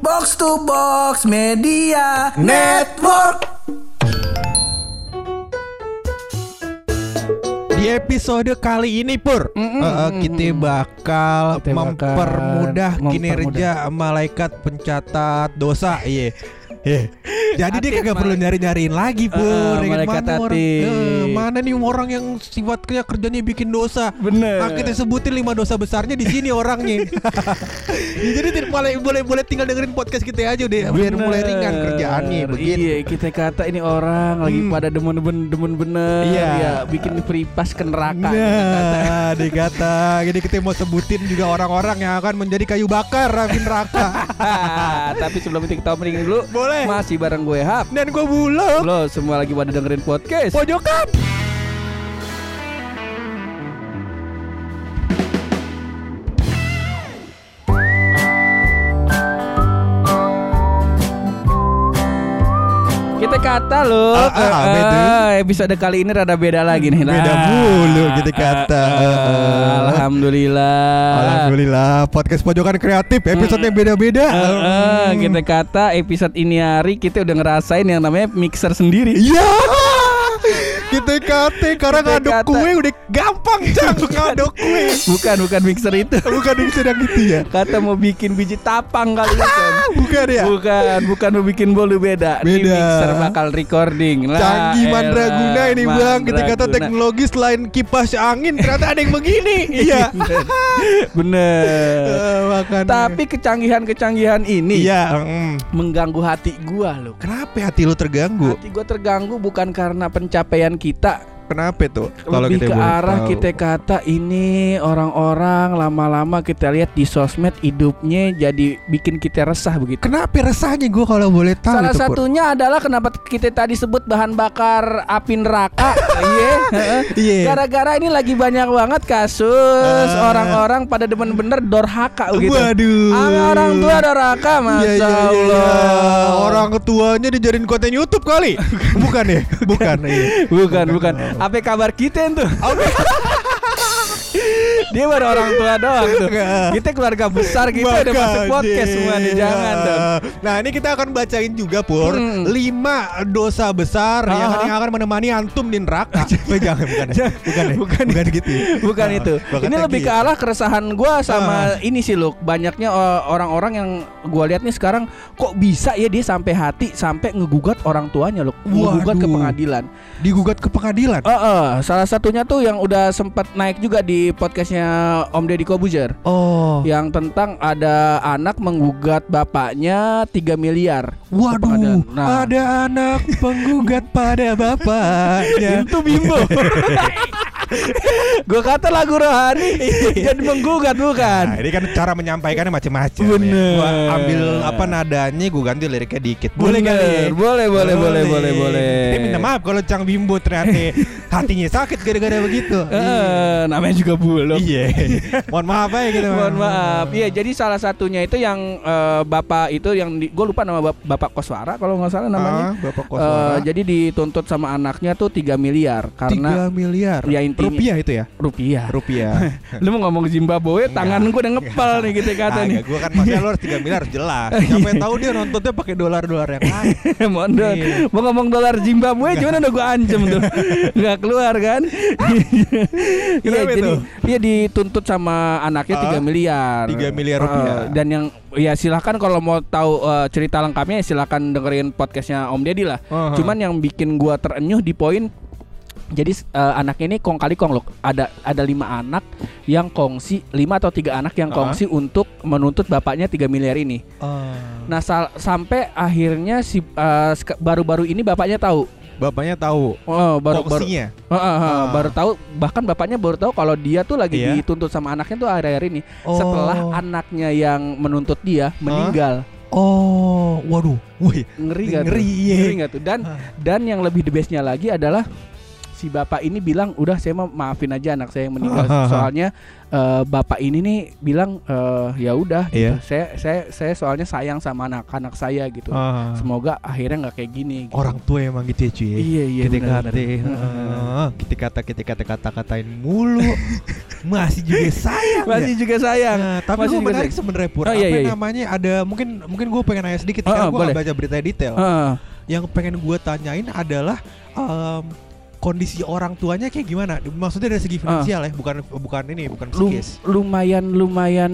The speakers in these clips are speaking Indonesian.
Box to Box Media Network. Di episode kali ini Pur eh, eh, mm-mm, Kita bakal Kita bakal mempermudah mempermudah. kinerja malaikat pencatat dosa Iya Iya. Jadi dia kagak perlu nyari-nyariin lagi Pur Ya kan? malaikat mana, orang, eh, mana nih orang yang sifatnya kerjanya bikin dosa Bener. Nah, kita sebutin lima dosa besarnya di sini orangnya. Ya, jadi tidak boleh boleh boleh tinggal dengerin podcast kita aja deh biar mulai ringan kerjaannya begitu. Iya, kita kata ini orang lagi Hmm. pada demen-demen demen bener Iya. ya, bikin free pass ke neraka. Nah, dikata. Jadi kita mau sebutin juga orang-orang yang akan menjadi kayu bakar di neraka. Tapi sebelum itu kita opening dulu. Boleh. Masih bareng gue Hap. Dan gue bulog. Lo semua lagi pada dengerin podcast. Pojokan. Kata lo Ah, ah, apa itu? episode kali ini rada beda lagi nih. Beda Nah, mulu kita kata. ah, ah, Alhamdulillah. Alhamdulillah podcast pojokan kreatif episode yang beda-beda. Ah, ah, Hmm. kita kata episode ini hari kita udah ngerasain yang namanya mixer sendiri. Iya. Kita kate karena ngaduk kue udah gampang cang ngaduk kue. Bukan bukan mixer itu. Bukan yang sedang gitu ya. Kata mau bikin biji tapang kali itu. kan. Bukan ya. Bukan, bukan mau bikin bolu beda. Ini Beda. mixer bakal recording lah. Canggih mandraguna ini bang Kita kata mandraguna. teknologi selain kipas angin Ternyata ada yang begini Iya Bener. Makanya. Tapi kecanggihan-kecanggihan ini Iya mm. mengganggu hati gua loh. Kenapa hati lu terganggu? Hati gua terganggu bukan karena pencapaian kita, Kenapa tuh? lebih ke boleh arah tahu. kita kata ini orang-orang lama-lama kita lihat di sosmed hidupnya jadi bikin kita resah begitu. Kenapa resahnya gue kalau boleh tahu Salah itu, Pur? satunya adalah kenapa kita tadi sebut bahan bakar api neraka. Iya. Iya. Gara-gara ini lagi banyak banget kasus Ah. orang-orang pada demen bener dorhaka begitu. Waduh Sama orang tua dorhaka, Iya, masya iya, iya, iya. Allah. Orang ketuanya dijadiin konten YouTube kali Bukan ya? Bukan iya. Bukan, bukan. Apa kabar kita itu? Dia baru orang tua doang tuh. Kita keluarga besar kita udah Makanya. masuk podcast semua nih, jangan dong. Nah ini kita akan bacain juga Pur Hmm. Lima dosa besar yang, Ah. yang akan menemani antum di neraka Eh, Jangan bukan ya Bukan ya Bukan. Bukan gitu ya Bukan Ah, itu. bakatnya Ini lebih ke gitu. arah keresahan gua sama ini sih loh. Banyaknya uh, orang-orang yang gua lihat nih sekarang kok bisa ya dia sampai hati sampai ngegugat orang tuanya loh. Ngegugat ke pengadilan. Digugat ke pengadilan Eh, eh, salah satunya tuh yang udah sempat naik juga di podcastnya Om Deddy Kobuzer. Oh Yang tentang ada anak menggugat bapaknya 3 miliar. Waduh. Nah, Ada anak penggugat pada bapaknya itu bimbo. Gue kata lagu rohani jadi menggugat bukan. Nah, ini kan cara menyampaikannya macam-macam. ya. Gua ambil apa nadanya, gua ganti liriknya dikit. Boleh Bener. kali? Boleh, boleh, boleh, boleh, boleh. Dia minta maaf kalau Cang Bimbo ternyata hatinya sakit gara-gara begitu. Eh, namanya juga bulog. Iya. Mohon maaf ya gitu. Mohon maaf. Iya, jadi salah satunya itu yang eh, bapak itu yang gue lupa nama bap- bapak Koswara kalau nggak salah namanya. Ah, Bapak Koswara. jadi dituntut sama anaknya tuh 3 miliar karena 3 miliar. Ya, intinya- rupiah itu ya? rupiah. Rupiah. Lu mau ngomong Zimbabwe, tangan gue udah ngepel nih kita kata nih. Gua kan maksudnya lu harus 3 miliar jelas. Siapa yang tahu dia nontonnya pakai dolar-dolar yang lain. Mondot. Iya. Mau ngomong dolar Zimbabwe gimana udah gue ancam tuh. Nggak keluar kan? Iya, jadi dia dituntut sama anaknya Ah, 3 miliar. 3 miliar rupiah. dan yang ya silahkan kalau mau tahu eh, cerita lengkapnya ya silahkan dengerin podcastnya Om Deddy lah. Uh-huh. Cuman yang bikin gua terenyuh di poin jadi eh, anaknya ini kong kali kong loh. Ada ada lima anak yang kongsi lima atau tiga anak yang kongsi untuk menuntut bapaknya 3 miliar ini. Nah sal- sampai akhirnya si sek- baru-baru ini bapaknya tahu. Bapaknya tahu Oh, baru baru kongsinya. Heeh, heeh, Ah. baru tahu bahkan bapaknya baru tahu kalau dia tuh lagi Iya. dituntut sama anaknya tuh akhir-akhir ini Oh. setelah anaknya yang menuntut dia meninggal. Oh, waduh. Wih, Ngeri gak Ngeri, tuh? iya. Ngeri gak tuh? Dan Ah. dan yang lebih the bestnya lagi adalah si bapak ini bilang udah saya mau maafin aja anak saya yang meninggal soalnya eh, bapak ini nih bilang eh, ya udah gitu. Iya. saya saya saya soalnya sayang sama anak-anak saya gitu Ah. semoga akhirnya nggak kayak gini gitu. orang tua emang gitu ya cuy. Iya, iya, Kita benar, kata, benar. kita kata, kita kata, kata katain mulu. Masih juga sayang. Masih ya? juga sayang. Nah, tapi Masih gue juga menarik sebenarnya pur. Oh, iya, apa iya, iya. namanya? Ada mungkin mungkin gue pengen nanya sedikit. Oh, karena gue baca berita detail. Heeh. Yang pengen gue tanyain adalah em, kondisi orang tuanya kayak gimana? Maksudnya dari segi finansial ya, bukan bukan ini, bukan Lu- psikis. lumayan lumayan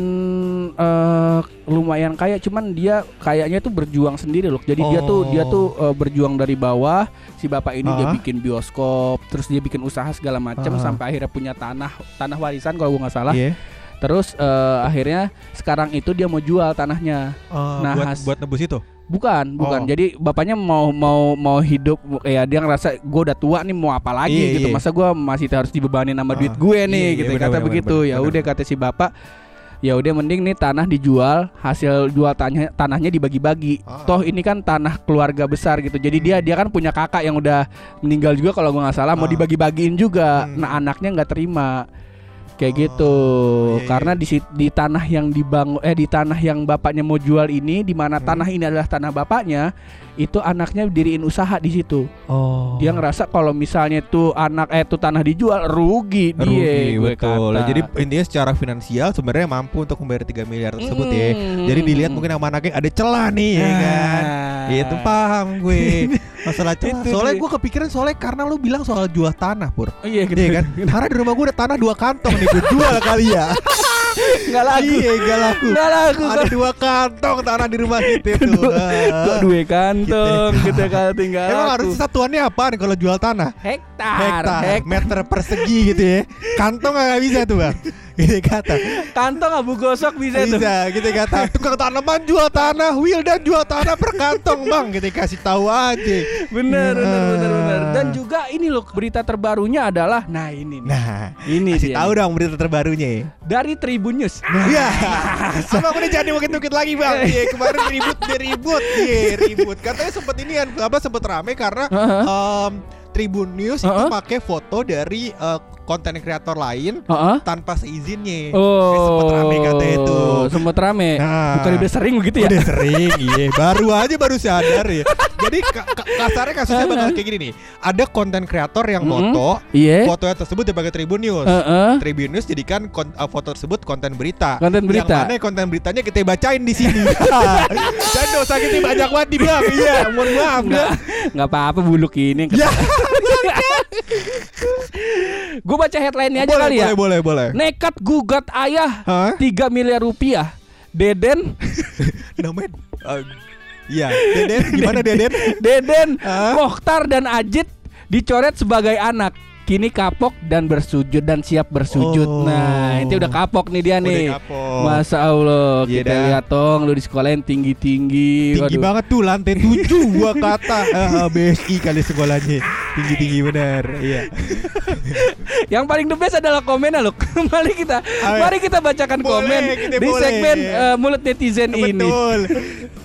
eh lumayan kaya cuman dia kayaknya tuh berjuang sendiri loh jadi dia tuh Oh. dia tuh eh, berjuang dari bawah si bapak ini dia Ah. bikin bioskop terus dia bikin usaha segala macam Ah. sampai akhirnya punya tanah tanah warisan kalau gua nggak salah Iya. terus eh, akhirnya sekarang itu dia mau jual tanahnya Eh, Nah, buat has- buat nebus itu. Bukan bukan. Oh. jadi bapaknya mau mau mau hidup ya dia ngerasa gue udah tua nih mau apa lagi? Iya, gitu. iya. masa gua masih harus dibebani nama Ah, duit gue nih iya, iya, gitu. benar, kata benar, begitu. ya udah kata si bapak ya udah mending nih tanah dijual hasil jual tanah tanahnya dibagi-bagi. Ah. toh ini kan tanah keluarga besar gitu. Jadi dia dia kan punya kakak yang udah meninggal juga kalau gua nggak salah mau Ah. dibagi-bagiin juga. Hmm. nah anaknya nggak terima kayak Oh, gitu iya, iya. karena di di tanah yang dibangun eh di tanah yang bapaknya mau jual ini di mana Hmm. tanah ini adalah tanah bapaknya itu anaknya diriin usaha di situ Oh. dia ngerasa kalau misalnya tuh anak eh tuh tanah dijual rugi dia rugi gue betul. kata. Jadi intinya secara finansial sebenarnya mampu untuk membayar 3 miliar tersebut ya. Hmm. Jadi dilihat mungkin sama anaknya ada celah nih ya kan. Ah. Itu paham gue masalah celah. Itu Soalnya gue kepikiran soalnya karena lu bilang soal jual tanah pur. Oh, iya gitu Iya kan? Karena di rumah gue ada tanah dua kantong nih gue jual kali ya. nggak laku Iya gak laku. nggak laku Ada dua kantong tanah di rumah kita tuh. kok dua kantong gitu kan tinggal Emang harus satuannya apaan kalau jual tanah? hektar Hektar, meter persegi gitu ya. Kantong nggak bisa tuh bang. Gitu kata. kantong abu gosok bisa, tuh Bisa, gitu kata. Tukang tanaman jual tanah, Wildan jual tanah per kantong bang. Kita kasih tahu aja. bener bener bener bener Nah. dan juga ini loh berita terbarunya adalah nah ini nih. Nah, ini kasih dia tahu nih. dong berita terbarunya. ya. dari Tribun News Iya. Sama udah jadi mungkin-mungkin lagi bang. Iya kemarin ribut ribut, iya ribut. Katanya sempet ini kan apa sempet rame karena Heeh. em, Tribun News itu Heeh. pakai foto dari eh, konten kreator lain Heeh. tanpa seizinnya. Oh, Eh, sempet rame katanya itu. Sempet rame. Nah. Bukan udah sering begitu ya? Udah sering, iya. Baru aja baru sadar ya. Jadi ka- ka- kasarnya kasusnya bakal kayak gini nih. Ada konten kreator yang Mm-mm. moto, Iya. fotonya tersebut dipakai Tribun News. Heeh. Tribun News jadikan uh, foto tersebut konten berita. Konten berita. Yang mana konten beritanya kita bacain di sini. Dan dosa kita banyak banget di bang. Iya, mohon maaf. Nggak, nggak apa-apa buluk ini. Ya, Gue baca headline-nya aja boleh, kali ya. boleh, boleh, boleh. Nekat gugat ayah Hah? 3 miliar rupiah. Deden, Namanya uh, Iya, Deden gimana Deden? Deden, Hah? Mokhtar dan Ajit dicoret sebagai anak. Kini kapok dan bersujud dan siap bersujud. Oh. Nah, itu udah kapok nih dia nih. Udah kapok. Masa Allah, Iya kita dah. lihat tong lu di sekolahin tinggi-tinggi. Tinggi Waduh. banget tuh lantai 7 gua kata Eh, eh, BSI kali sekolahnya Tinggi-tinggi benar Iya Yang paling the best adalah komennya loh. mari kita Ayo. mari kita bacakan Boleh, komen kita di boleh. segmen eh, mulut netizen ini. Betul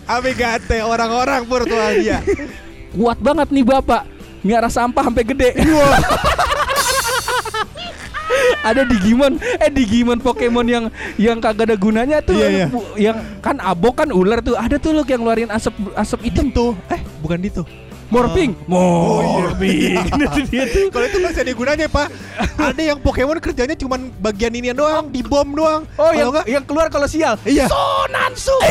Abigate orang-orang virtual dia Kuat banget nih Bapak. Miara sampah sampai gede. Ada Digimon, eh Digimon Pokemon yang yang kagak ada gunanya tuh, Iya, iya. Bu- yang kan abok kan ular tuh, ada tuh loh yang ngeluarin asap asap hitam tuh, Eh bukan itu morphing, Oh, morphing, itu dia tuh. Kalau itu masih ada gunanya pak. Ada yang Pokemon kerjanya cuman bagian ini doang Di bom doang. Oh Kalau yang enggak yang keluar kalau sial. Iya. Sonansu.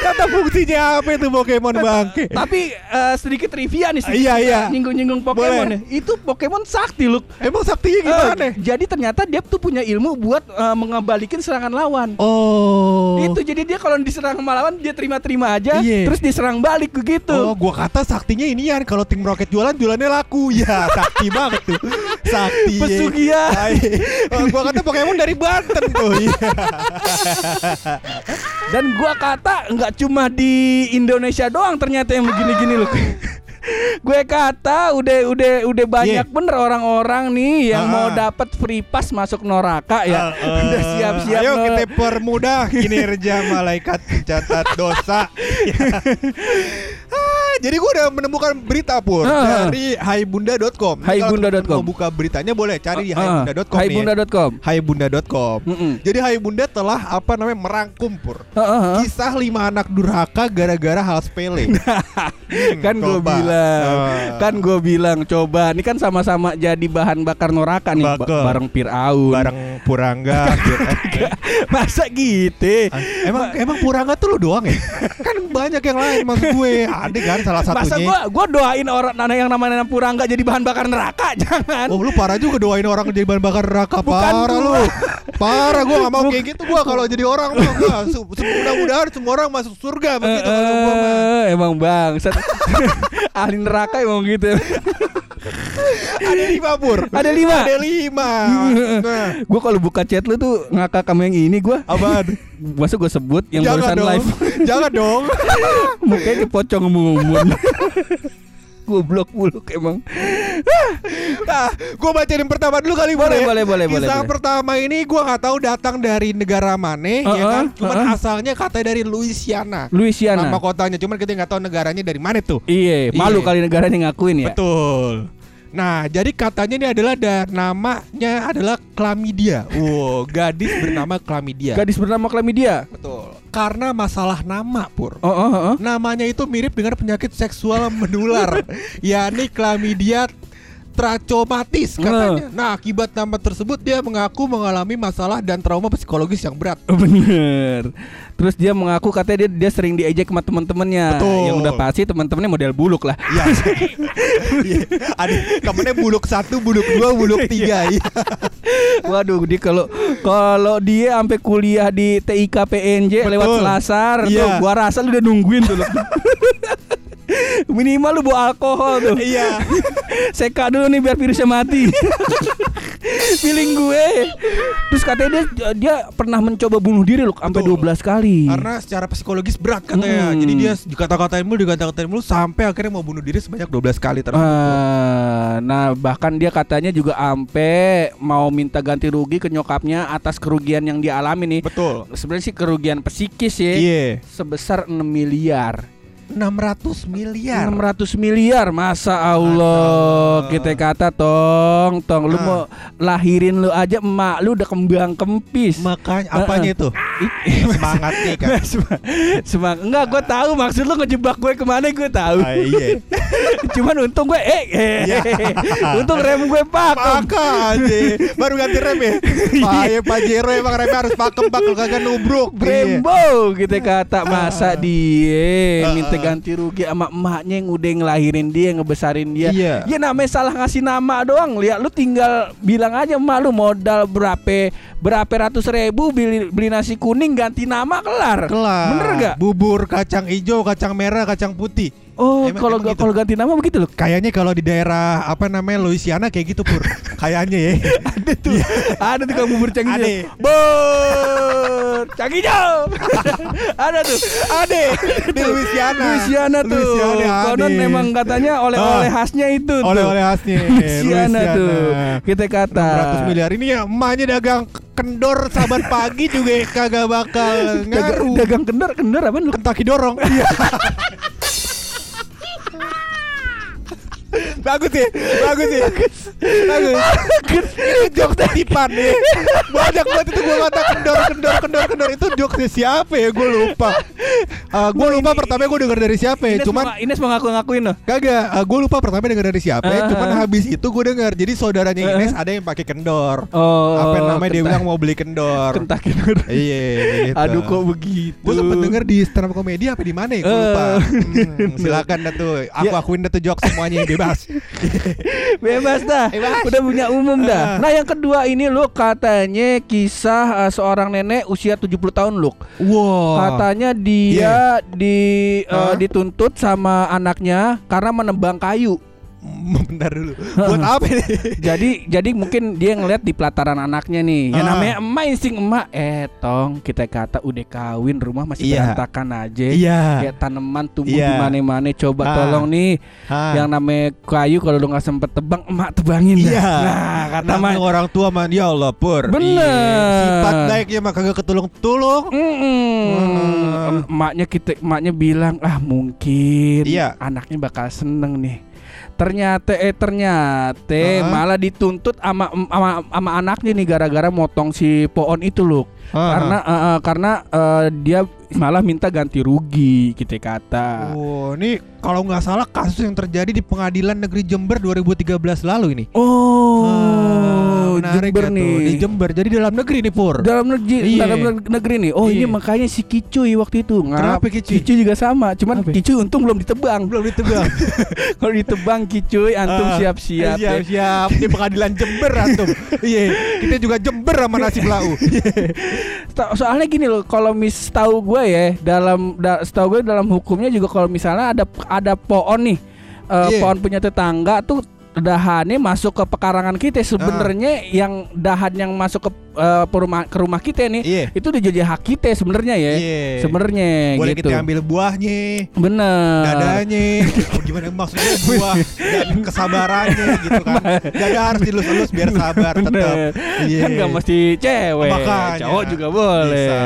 Kata fungsinya apa itu Pokemon bangke Tapi eh, sedikit trivia nih sedikit Iya, iya. Nyinggung-nyinggung Pokemon Boleh. ya. Itu Pokemon sakti loh. Emang saktinya gimana? Eh, jadi ternyata dia tuh punya ilmu buat eh, mengembalikan serangan lawan. Oh Itu jadi dia kalau diserang sama lawan dia terima-terima aja, Iya. terus diserang balik Oh, begitu. gua kata saktinya ini kan kalau tim roket jualan jualannya laku. Ya, sakti banget tuh. Sakti. Pesugihan. Ay, oh, gua kata Pokemon dari Banten tuh. Iya. Dan gua kata nggak cuma di Indonesia doang ternyata yang begini-gini loh. Gue kata udah udah udah banyak Iya. bener orang-orang nih yang Ah, mau dapat free pass masuk neraka ya. Eh, udah siap-siap. Ayo kita permudah kinerja malaikat pencatat dosa. Ah, jadi gua udah menemukan berita pur Ah. dari haibunda.com. Haibunda.com. Mau buka beritanya boleh cari di Ah, haibunda.com. nih ya. Haibunda.com. Haibunda.com. Mm-mm. Jadi Haibunda telah apa namanya merangkum pur Heeh, heeh. kisah lima anak durhaka gara-gara hal sepele. kan gue bilang, kan gue bilang coba. Ini kan sama-sama jadi bahan bakar neraka nih ba- bareng Fir'aun. bareng Purangga. Masa gitu? emang emang Purangga tuh lu doang ya? kan banyak yang lain maksud gue. Ada kan salah Masa satunya. gue gua doain orang nana yang namanya Purangga jadi bahan bakar neraka jangan. Oh lu parah juga doain orang jadi bahan bakar neraka. Bukan Parah gua. lu. Parah gue gak mau kayak gitu. Gue kalau jadi orang mah Mudah-mudahan semua orang masuk surga Begitu kalau gua mah Eh, emang bang ahli neraka emang gitu Ada lima pur. Ada lima. Ada lima. Nah. Gue kalau buka chat lu tuh ngakak sama yang ini gue Apaan? masa gue sebut yang Jangan barusan dong. live? Jangan dong. Mukanya dipocong ngomong goblok buluk emang Nah gue bacain yang pertama dulu kali Boleh, ya. boleh, boleh, boleh, Kisah boleh. pertama ini gue gak tahu datang dari negara mana ya Uh-uh, kan Cuman uh-uh. asalnya katanya dari Louisiana Louisiana Nama kotanya Cuman kita gak tahu negaranya dari mana tuh iya malu Iya. kali negaranya ngakuin ya Betul. Nah, jadi katanya ini adalah dan namanya adalah Klamidia. Wow, gadis bernama Klamidia. gadis bernama Klamidia Betul. Karena masalah nama, Pur. oh, oh, oh, oh. Namanya itu mirip dengan penyakit seksual menular, yakni Klamidia trachomatis katanya. Nah, akibat nama tersebut dia mengaku mengalami masalah dan trauma psikologis yang berat. Bener. Terus dia mengaku katanya dia, dia sering diejek sama teman-temannya. Yang udah pasti teman-temannya model buluk lah. Iya. Iya. Ada temennya buluk satu, buluk dua, buluk tiga. Iya. Waduh, dia kalau kalau dia sampai kuliah di TIK PNJ lewat Betul. Selasar tuh, Iya. gua rasa lu udah nungguin tuh. Minimal lu bawa alkohol tuh. Iya. Seka dulu nih biar virusnya mati. Feeling gue. Terus katanya dia dia pernah mencoba bunuh diri loh sampai Betul. 12 kali. Karena secara psikologis berat katanya. Mm-mm. Jadi dia dikata-katain mulu, dikata-katain mulu sampai akhirnya mau bunuh diri sebanyak 12 kali terus. Eh, nah bahkan dia katanya juga ampe mau minta ganti rugi ke nyokapnya atas kerugian yang dia alami nih. Betul. Sebenarnya sih kerugian psikis ya Iya. sebesar 6 miliar. 600 miliar. 600 miliar masa Allah Allah. kita kata tong tong lu Ah. mau lahirin lu aja emak lu udah kembang kempis Makanya apanya itu? Semangat nih kan. Semang, semang, enggak gue tahu maksud lu ngejebak gue ke mana gue tahu. Ah, iya. Cuman untung gue eh, eh Ya. untung rem gue pakem. Maka aja baru ganti rem ya. Bahaya Pajero emang remnya harus pakem pak kalau kagak nubruk. Iya. Brembo kita kata masa dia Ah, minta ah. Ganti rugi sama emaknya yang udah ngelahirin dia ngebesarin dia. Iya. Ya namanya salah ngasih nama doang. Lihat lu tinggal bilang aja emak lu modal berapa berapa ratus ribu beli, beli nasi kuning ganti nama kelar. Kelar. Bener gak? Bubur kacang hijau, kacang merah, kacang putih. Oh kalau gitu? kalau ganti nama begitu loh. Kayaknya kalau di daerah apa namanya Louisiana kayak gitu pur. Kayaknya ya. Ada tuh. Ada tuh kamu bubur canggih. Ada. Bur canggih jauh. Ada tuh. Ade di Louisiana. Louisiana tuh. Louisiana Konon memang katanya oleh-oleh Ah. khasnya itu tuh. oleh-oleh khasnya Louisiana tuh. Kita kata 600 miliar ini ya emaknya dagang kendor saban pagi juga kagak bakal Dagang, ngaruh. dagang kendor, kendor apa lu? Kentaki dorong. Bagus ya, bagus ya, bagus. Itu jokes titipan ya. Banyak banget itu gue kata kendor, kendor, kendor, kendor itu jokesnya siapa ya? Gue lupa. gue lupa pertama gue denger dari siapa ya. Cuman Ines mau ngaku-ngakuin loh. Kagak, gue lupa pertama denger dari siapa ya. Ah, Cuman ah. habis itu gue denger. Jadi saudaranya Ah, Ines ada yang pakai kendor. Oh, Apa namanya dia bilang mau beli kendor. kentak kendor. Iya, gitu. Aduh kok begitu. Gue sempet denger di stand up komedi apa di mana ya? Gue lupa. Eh. Hmm, silakan dah tuh. Aku Ya. akuin dah tuh jokes semuanya bebas. Bebas dah. Bebas. Udah punya umum dah. Ah. Nah, yang kedua ini lu katanya kisah uh, seorang nenek usia 70 tahun lu. Wow. Katanya dia di uh, dituntut sama anaknya karena menebang kayu. Bentar dulu. Buat apa nih? Jadi jadi mungkin dia ngeliat di pelataran anaknya nih. Ya Ah. namanya emak insting emak. Eh tong kita kata udah kawin rumah masih Iya. berantakan aja. Iya. Ya tanaman tumbuh Iya. di mana-mana. Coba Ah. tolong nih Ah. yang namanya kayu kalau lu nggak sempet tebang emak tebangin dah. Iya. Nah kata orang tua man ya Allah pur. Bener. Iya. Sifat baiknya mah kagak ketulung-tulung. Mm-mm. Hmm. Emaknya kita emaknya bilang ah mungkin Iya. anaknya bakal seneng nih. Ternyata eh ternyata Ah. malah dituntut sama sama sama anaknya nih gara-gara motong si pohon itu loh. Ah. Karena eh, karena eh, dia malah minta ganti rugi kita kata. Oh, ini kalau nggak salah kasus yang terjadi di Pengadilan Negeri Jember 2013 lalu ini. Oh, Ah, menarik Jember ya tuh. nih. Di Jember. Jadi dalam negeri nih Pur. dalam negeri Iya. dalam negeri nih. Oh, ini Iya. makanya si Kicuy waktu itu. Ngap. Kenapa Kicuy? juga sama, cuman Apa? Kicuy untung belum ditebang. Belum ditebang. Kalau ditebang Kicuy antum Ah, siap-siap. ya. Siap-siap di Pengadilan Jember antum. Iya, kita juga Jember sama nasib lau. Ta- Soalnya gini loh, kalau mis tahu gue ya dalam da, setahu gue dalam hukumnya juga kalau misalnya ada ada pohon nih, eh, Iya. pohon punya tetangga tuh dahannya masuk ke pekarangan kita sebenarnya yang dahan yang masuk ke eh, perumah- ke rumah kita nih Iya. itu udah jadi hak kita sebenarnya ya Iya. sebenarnya Boleh gitu kita ambil buahnya, bener dadanya. Oh, gimana maksudnya buah dan kesabarannya gitu kan. Dada harus dilus-elus biar sabar tetap. Iya. kan nggak mesti cewek Makanya. cowok juga boleh Bisa.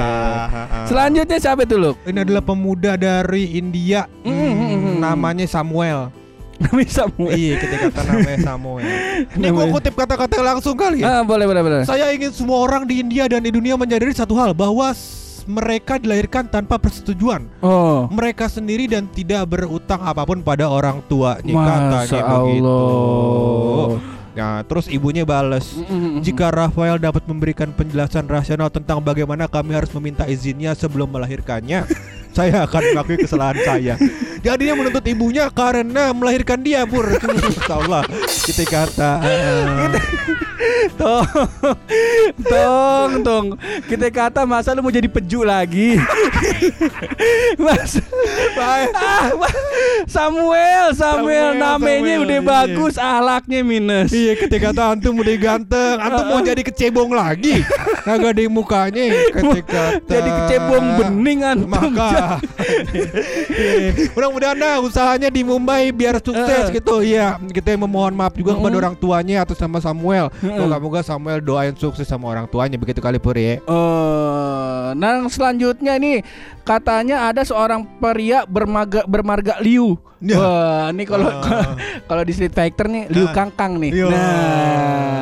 Selanjutnya siapa itu lu Ini adalah pemuda dari India. Mm, mm, mm, mm. namanya Samuel. Bisa mulai iya, kita kata namanya Samuel. Ini gua kutip kata-kata langsung kali ya. ah boleh boleh boleh Saya ingin semua orang di India dan di dunia menyadari satu hal bahwa mereka dilahirkan tanpa persetujuan oh mereka sendiri dan tidak berutang apa pun pada orang tuanya Masya katanya begitu. Allah. Nah, terus ibunya bales. Mm-mm. Jika Rafael dapat memberikan penjelasan rasional tentang bagaimana kami harus meminta izinnya sebelum melahirkannya, saya akan mengakui kesalahan saya. Jadi dia menuntut ibunya karena melahirkan dia, Pur. Allah, kita kata. tong. Tong tong. Kita kata masa lu mau jadi peju lagi? Mas ah, Samuel Samuel. Samuel, namanya Samuel, udah iya. bagus ahlaknya minus. Iya ketika kata antum udah ganteng Antum mau jadi kecebong lagi? Kagak ada mukanya ketika jadi kecebong bening antum. Maka Iya. Mudah-mudahan nah usahanya di Mumbai biar sukses Eh. gitu Iya kita memohon maaf juga kepada Mm. orang tuanya Atau sama Samuel Mm. Moga-moga Samuel doain sukses sama orang tuanya Begitu kali Pur ya Eh, nah yang selanjutnya nih katanya ada seorang pria bermaga bermarga Liu. Ya. Wah, ini kalau Ah. kalau di Street Fighter nih Liu Ah. Kangkang nih. Yo. Nah, dia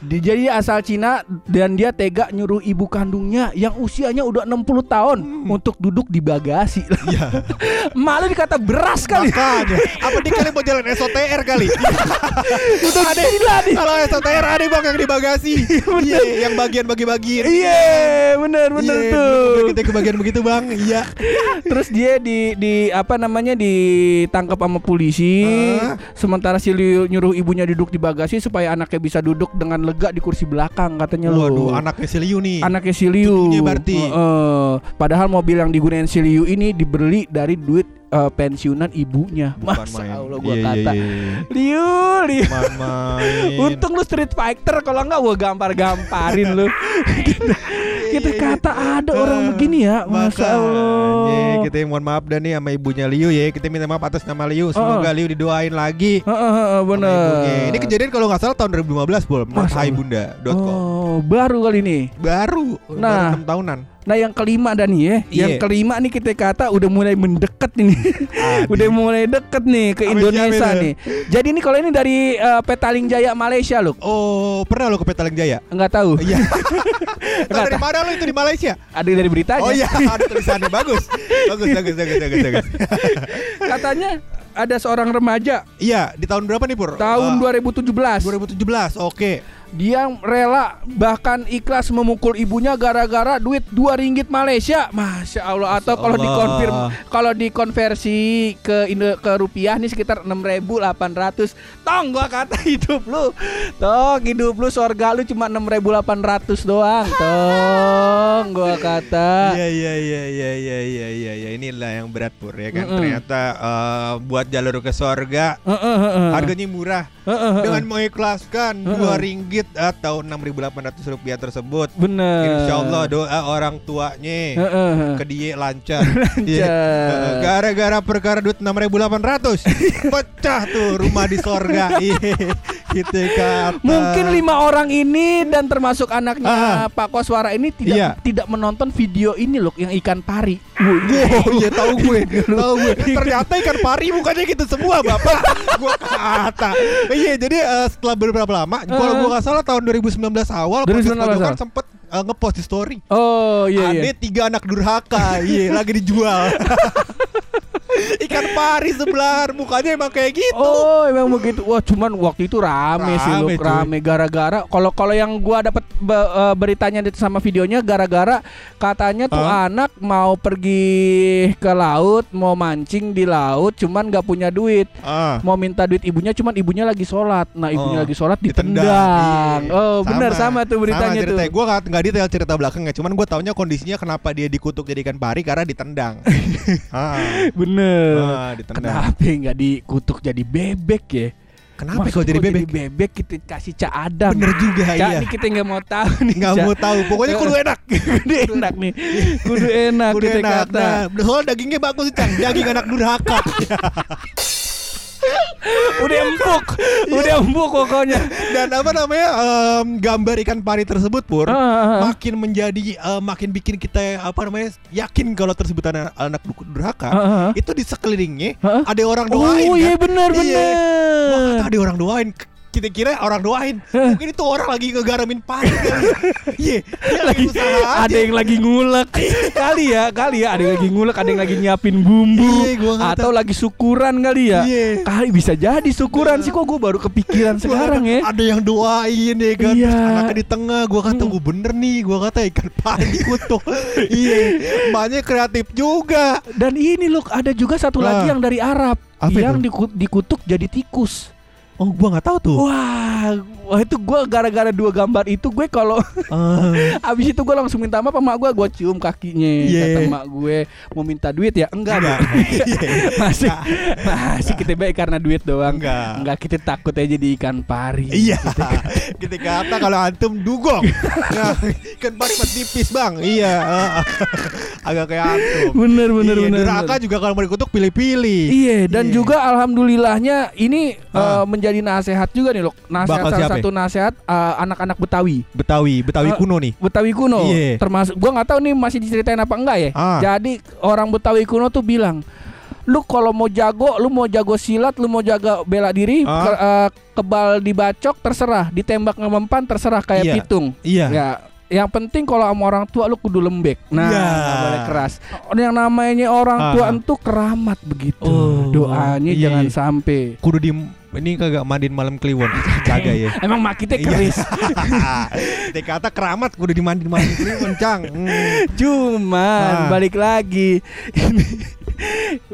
jadi asal Cina dan dia tega nyuruh ibu kandungnya yang usianya udah 60 tahun untuk duduk di bagasi. Hmm. Iya Malu dikata beras kali. Makanya Apa dia kali mau jalan SOTR kali Itu ada gila nih. Kalau SOTR ada bang yang di bagasi Iya yang bagian bagi-bagi Iya, bener bener Iya, tuh. Kita kebagian begitu bang Iya Terus dia di di apa namanya ditangkap sama polisi. Ah. Sementara si Liu nyuruh ibunya duduk di bagasi supaya anaknya bisa duduk dengan lega di kursi belakang katanya loh. Waduh anaknya si Liu nih Anaknya si Liu. Cucunya berarti. Heeh. padahal mobil yang digunakan si Liu ini dibeli dari duit eh, pensiunan ibunya. Bukan Masa main. Allah gua Iya, iya, kata. iya, iya. Liu, Liu. Main. Untung lu Street Fighter kalau enggak gua gampar-gamparin lu. kita, kita Iya, iya. kata ada orang begini ya. Masya Allah. Kita mohon maaf dan nih sama ibunya Liu ya Kita minta maaf atas nama Liu Semoga Liu didoain lagi Heeh, heeh, sama bener. ibunya. Ini kejadian kalau nggak salah tahun 2015 Bol Menurut Masa Hai Allah. Bunda.com Oh, baru kali ini. Baru Nah. Baru 6 tahunan Nah, yang kelima dan nih ya. Yang Iya. kelima nih kita kata udah mulai mendekat ini. Udah mulai deket nih ke Apa Indonesia itu? nih. Jadi ini kalau ini dari eh, Petaling Jaya Malaysia loh. Oh pernah lo ke Petaling Jaya? Enggak tahu. Iya dari mana lo itu di Malaysia? Ada dari beritanya. Oh iya ada tulisannya bagus Bagus bagus bagus bagus, bagus. Katanya ada seorang remaja Iya di tahun berapa nih Pur? tahun Ah, 2017. 2017 oke dia rela bahkan ikhlas memukul ibunya gara-gara duit dua ringgit Malaysia. Masya Allah. Atau kalau dikonfirm kalau dikonversi ke Indo ke rupiah nih sekitar 6.800. Tong gua kata hidup lu. Tong hidup lu surga lu cuma 6.800 doang. Tong gua kata. Iya iya iya iya iya iya iya, iya. ini lah yang berat pur ya kan. Mm -mm. Ternyata uh, buat jalur ke surga harganya murah. Dengan mengikhlaskan dua mm-hmm. ringgit atau 6.800 rupiah tersebut bener. Insya Allah doa orang tuanya Heeh, heeh. ke dia lancar Iya. Lancar. Heeh, gara-gara perkara duit 6.800 pecah tuh rumah di sorga Iya, gitu kata Mungkin lima orang ini dan termasuk anaknya Ah. Pak Koswara ini tidak Iya. tidak menonton video ini loh yang ikan pari. Wow, iya tahu gue, tahu gue. Ternyata ikan pari bukannya gitu semua, Bapak. gua kata. Iya, jadi eh, setelah beberapa lama, kalau gua nggak salah tahun 2019 awal, 2019 podcast Pojokan awal. sempet eh, ngepost di story. Oh iya Ada iya. tiga anak durhaka, iya lagi dijual. Ikan pari sebelah mukanya emang kayak gitu. Oh, emang begitu. Wah, cuman waktu itu rame, sih lu, Rame, rame gara-gara kalau kalau yang gua dapat be- eh, beritanya sama videonya gara-gara katanya tuh Hah? anak mau pergi ke laut, mau mancing di laut, cuman nggak punya duit. Ah. Mau minta duit ibunya, cuman ibunya lagi sholat. Nah, ibunya Oh, lagi sholat ditendang. ditendang. Iya. Oh, benar sama tuh beritanya tuh. Gue gak, nggak detail cerita belakangnya, cuman gue taunya kondisinya kenapa dia dikutuk jadi ikan pari karena ditendang. ah, Bener. ah, ditendang. Kenapa nggak dikutuk jadi bebek ya? Kenapa Maksud kalau jadi bebek? bebek kita kasih cak Adam. Bener juga, Cak, iya. kita nggak mau tahu nih. Nggak mau tahu. Pokoknya kudu enak. kudu enak nih. Kudu enak Kudu kita enak. kata. Nah, dagingnya bagus, Cang. Daging anak durhaka. Udah empuk. Udah empuk pokoknya. Dan apa namanya em, gambar ikan pari tersebut pur Ah, ah, ah. makin menjadi eh, makin bikin kita apa namanya yakin kalau tersebut anak, anak durhaka ah, ah. itu di sekelilingnya Ah, ah. ada orang doain Oh kan? iya benar Iya. Wah, benar. kata ada orang doain kita kira orang doain mungkin itu orang lagi ngegaramin pari kali. iya dia lagi usaha Ada yang lagi ngulek kali ya, kali ya. Ada yang lagi ngulek, ada yang lagi nyiapin bumbu, Iya, atau lagi syukuran kali ya. Iya. Kali bisa jadi syukuran sih kok gue baru kepikiran sekarang ya. ada yang doain ya kan Iya. Anaknya di tengah gua kata gue bener nih gua kata ikan pari dikutuk iya emaknya kreatif juga Dan ini loh ada juga satu lagi yang dari Arab Apa yang itu? dikutuk jadi tikus. Oh gua nggak tahu tuh Wah, wah itu gue gara-gara dua gambar itu gue kalau Ah. abis itu gue langsung minta maaf sama gue, gue cium kakinya. Iya. Kata emak gue mau minta duit ya? Enggak, Enggak. dong. masih masih kita baik karena duit doang. Enggak. Enggak kita takut aja jadi ikan pari. Iya, kita kata kalau antum dugong, nah, ikan pari tipis bang. Iya, agak kayak antum. Bener bener Iya, bener. Bener. juga kalau mau dikutuk pilih-pilih. Iya dan Iya. juga alhamdulillahnya ini Ah. eh, menjadi nasihat juga nih loh. Nasihat Bakal salah siapa? satu nasihat eh, anak-anak Betawi. Betawi, Betawi Ah. kuno nih. Betawi kuno Iya. termasuk gua nggak tahu nih masih diceritain apa enggak ya. Ah. Jadi orang Betawi kuno tuh bilang lu kalau mau jago, lu mau jago silat, lu mau jaga bela diri, Ah. ke- eh, kebal dibacok terserah, ditembak ngemempan terserah kayak Iya. pitung. Iya. Ya, yang penting kalau sama orang tua lu kudu lembek. Nah, Iya. nggak boleh keras. Yang namanya orang tua Ah. entu keramat begitu. Oh, Doanya iya. jangan sampai. Kudu di ini kagak mandiin malam kliwon, jaga ya. Emang mak kita Iya. keris. Kita kata keramat kudu dimandiin malam kliwon, Cang. Hmm. Cuman Ah. balik lagi. Ini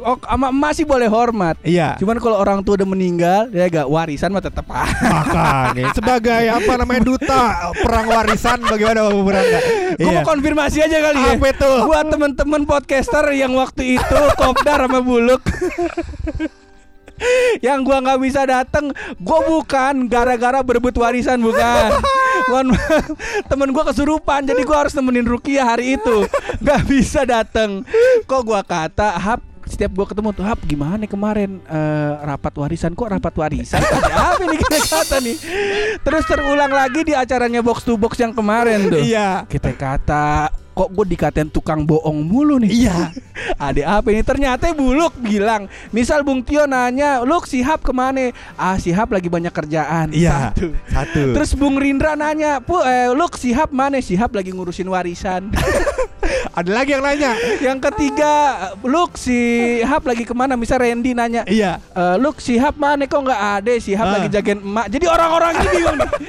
Oh, sama emak sih boleh hormat. Iya. Cuman kalau orang tua udah meninggal, ya gak warisan mah tetap. Makanya sebagai apa namanya duta perang warisan bagaimana Bapak Berangga? Gue mau konfirmasi aja kali ya. Apa itu? Buat temen-temen podcaster yang waktu itu kopdar sama buluk. yang gua nggak bisa dateng, gua bukan gara-gara berebut warisan bukan. Mohon temen gua kesurupan, jadi gua harus nemenin Rukia hari itu. Gak bisa dateng. Kok gua kata, Hap, setiap gua ketemu tuh Hap gimana kemarin? Eh, rapat warisan kok rapat warisan? Apa nih? Kita kata nih. Terus terulang lagi di acaranya box to box yang kemarin tuh. Iya. kita kata kok gue dikatain tukang bohong mulu nih? Iya. ada apa ini? Ternyata buluk bilang misal Bung Tio nanya Luk sihab ke mana ah sihab lagi banyak kerjaan. Iya. Satu. Satu. terus Bung Rindra nanya pu eh, Luk sihab mana? Sihab lagi ngurusin warisan ada lagi yang nanya. yang ketiga Luk sihab lagi ke mana misal Randy nanya Iya. Eh, Luk sihab mana kok nggak ada sihab Ah. lagi jagain emak jadi orang-orang ini bingung nih.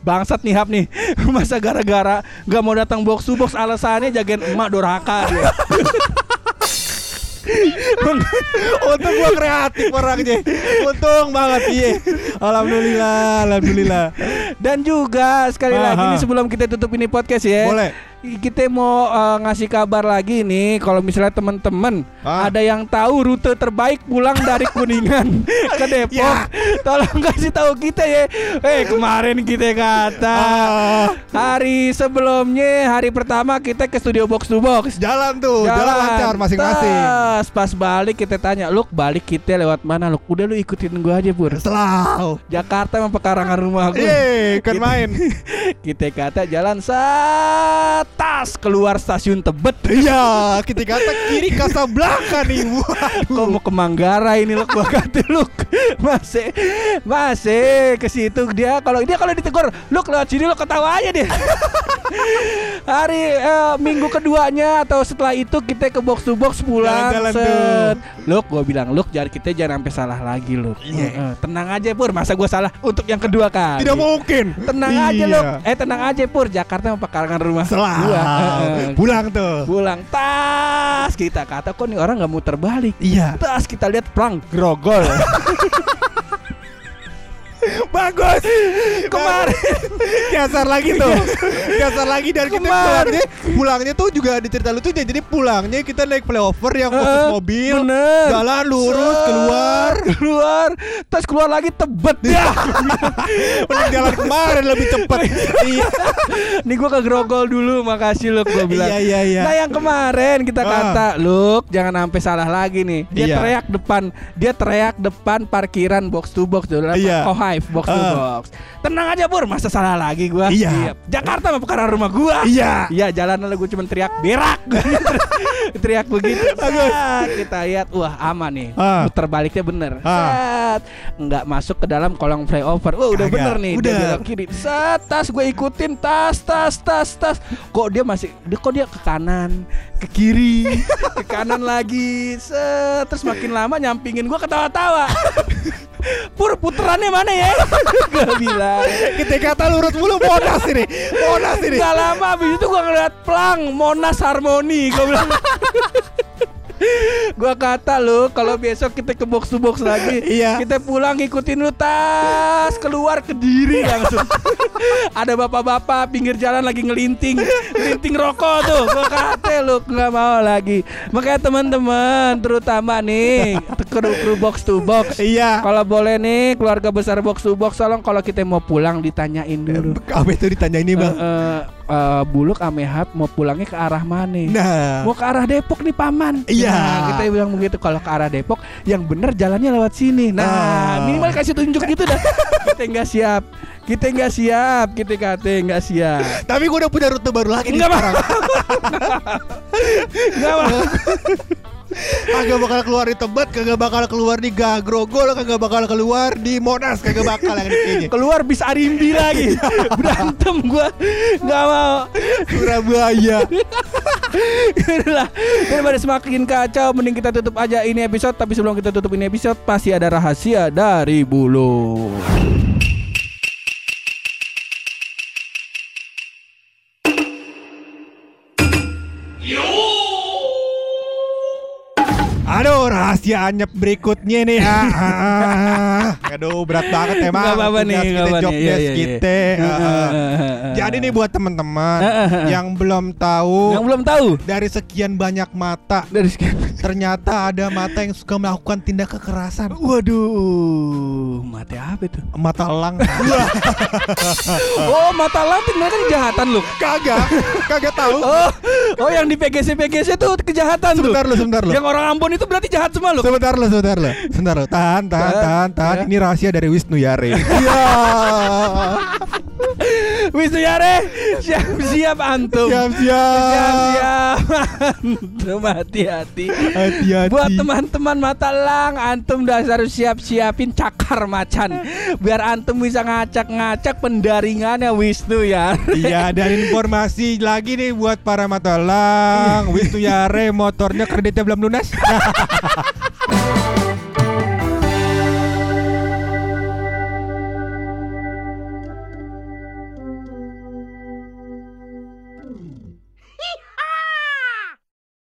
Bangsat nih Hap nih Masa gara-gara Gak mau datang box to box Alasannya jagain emak dorhaka dia. Untung gua kreatif orangnya. Untung banget iya. Alhamdulillah, alhamdulillah. Dan juga sekali Aha. lagi nih sebelum kita tutup ini podcast ya Boleh. Kita mau eh, ngasih kabar lagi nih Kalau misalnya teman-teman Ah. Ada yang tahu rute terbaik pulang dari Kuningan ke Depok Ya. Tolong kasih tahu kita ya Eh kemarin kita kata Ah. Hari sebelumnya Hari pertama kita ke studio box to box Jalan tuh, jalan, lancar masing-masing. Pas balik kita tanya Luk balik kita lewat mana Luk Udah lu ikutin gua aja Pur Selalu. Jakarta emang pekarangan rumah gue Yeay, kan main. kita kata jalan sat tas keluar stasiun Tebet. Iya, kita kata kiri Casablanca nih. Kok Waduh. mau ke Manggarai ini lu gua kata lu masih masih ke situ dia kalau dia kalau ditegur lu lewat sini lu ketawa aja dia. Hari eh, minggu keduanya atau setelah itu kita ke box to box pulang Jalan-jalan set. Luk gua bilang Luk jangan kita jangan sampai salah lagi Luk. Iya. Heeh, tenang aja Pur, masa gua salah untuk yang kedua kali. Tidak mungkin. Tenang aja Iya. Luk. Eh tenang aja Pur, Jakarta mau pekarangan rumah Selah. Gua. Heeh. Pulang tuh. Pulang tas kita kata kok nih orang nggak muter balik. Iya. Tas kita lihat plang grogol. Bagus. Kemarin Dasar lagi tuh. Dasar lagi dan kita pulangnya pulangnya tuh juga ada cerita lucu jadi pulangnya kita naik flyover yang khusus Eh, mobil. bener. Jalan lurus keluar. keluar tas keluar lagi tebet ya Mending jalan kemarin lebih cepet. iya. nih gua ke grogol dulu makasih lu gua bilang Iya iya iya. Nah yang kemarin kita Ah. kata Luk jangan sampai salah lagi nih Dia Iya. teriak depan Dia teriak depan parkiran box to box dulu Iya. Kohive box to Ah. box Tenang aja Pur Masa salah lagi gua? Iya. Jakarta mah perkara rumah gua. Iya. Iya jalan lalu gue cuma teriak berak. Teriak begitu. Set, Kita lihat. Wah aman nih. Ah. Muter baliknya bener. Ah. Set. Nggak masuk ke dalam kolong flyover. Wah udah Kagak. bener nih. Dia Udah. belok kiri Set Tas gue ikutin. Tas tas tas tas. Kok dia masih dia, Kok dia ke kanan Ke kiri Ke kanan lagi. Set. Terus makin lama nyampingin gue ketawa-tawa. Pur puterannya mana ya? Gue bilang Kita kata lurus mulu Monas ini. Monas ini. Gak lama abis itu gue ngeliat plang Monas Harmoni Gue bilang Gua kata lu kalau besok kita ke box to box lagi Iya. Kita pulang ngikutin lu tas Keluar ke diri langsung Ada bapak-bapak pinggir jalan lagi ngelinting Ngelinting rokok tuh Gua kata lu nggak mau lagi Makanya teman-teman Terutama nih Kru, kru box to box Iya. Kalau boleh nih keluarga besar box to box Tolong kalau kita mau pulang ditanyain dulu Apa itu ditanya ini bang? Eh, eh, eh, Buluk Amehab mau pulangnya ke arah mana? Nah. Mau ke arah Depok nih paman. Iya. Nah, kita bilang begitu kalau ke arah Depok yang bener jalannya lewat sini. Nah, Ah. minimal kasih tunjuk gitu dah. kita nggak siap. Kita nggak siap. Kita kata nggak siap. Tapi gue udah punya rute baru lagi nih Enggak sekarang. Kagak bakal keluar di Tebet, kagak bakal keluar di Gagrogol, kagak bakal keluar di Monas, kagak bakal yang kayaknya. Keluar bis Arimbi lagi. Berantem gua. Nggak mau. Surabaya. Udah Daripada semakin kacau Mending kita tutup aja ini episode Tapi sebelum kita tutup ini episode Pasti ada rahasia dari bulu rahasia anyep berikutnya nih. Ah, ah, ah. Aduh, berat banget emang. Nggak apa-apa nih, kita, apa-apa job nih. Iya, desk iya, iya. kita. Ah, ah. Jadi nih buat teman-teman yang belum tahu Yang belum tahu dari sekian banyak mata Dari sekian ternyata ada mata yang suka melakukan tindak kekerasan. Waduh Mati apa itu? Mata elang. Oh mata lantik mereka kejahatan loh kagak, kagak tahu. Oh, oh yang di PGC-PGC tuh kejahatan tuh Sebentar lu, sebentar lu. Yang orang Ambon itu berarti jahat semua loh Sebentar lo, sebentar lo, sebentar lo. Tahan, tahan, Tahan, tahan, tahan. ya. Ini rahasia dari Wisnu Yare. Iya. Wisnu Yare Siap-siap antum Siap, siap. Siap-siap Antum hati-hati Hati-hati. Buat teman-teman mata lang Antum dasar siap-siapin cakar macan Biar antum bisa ngacak-ngacak pendaringannya Wisnu ya Iya, dan informasi lagi nih buat para matalang. Wisnu Yare motornya kreditnya belum lunas.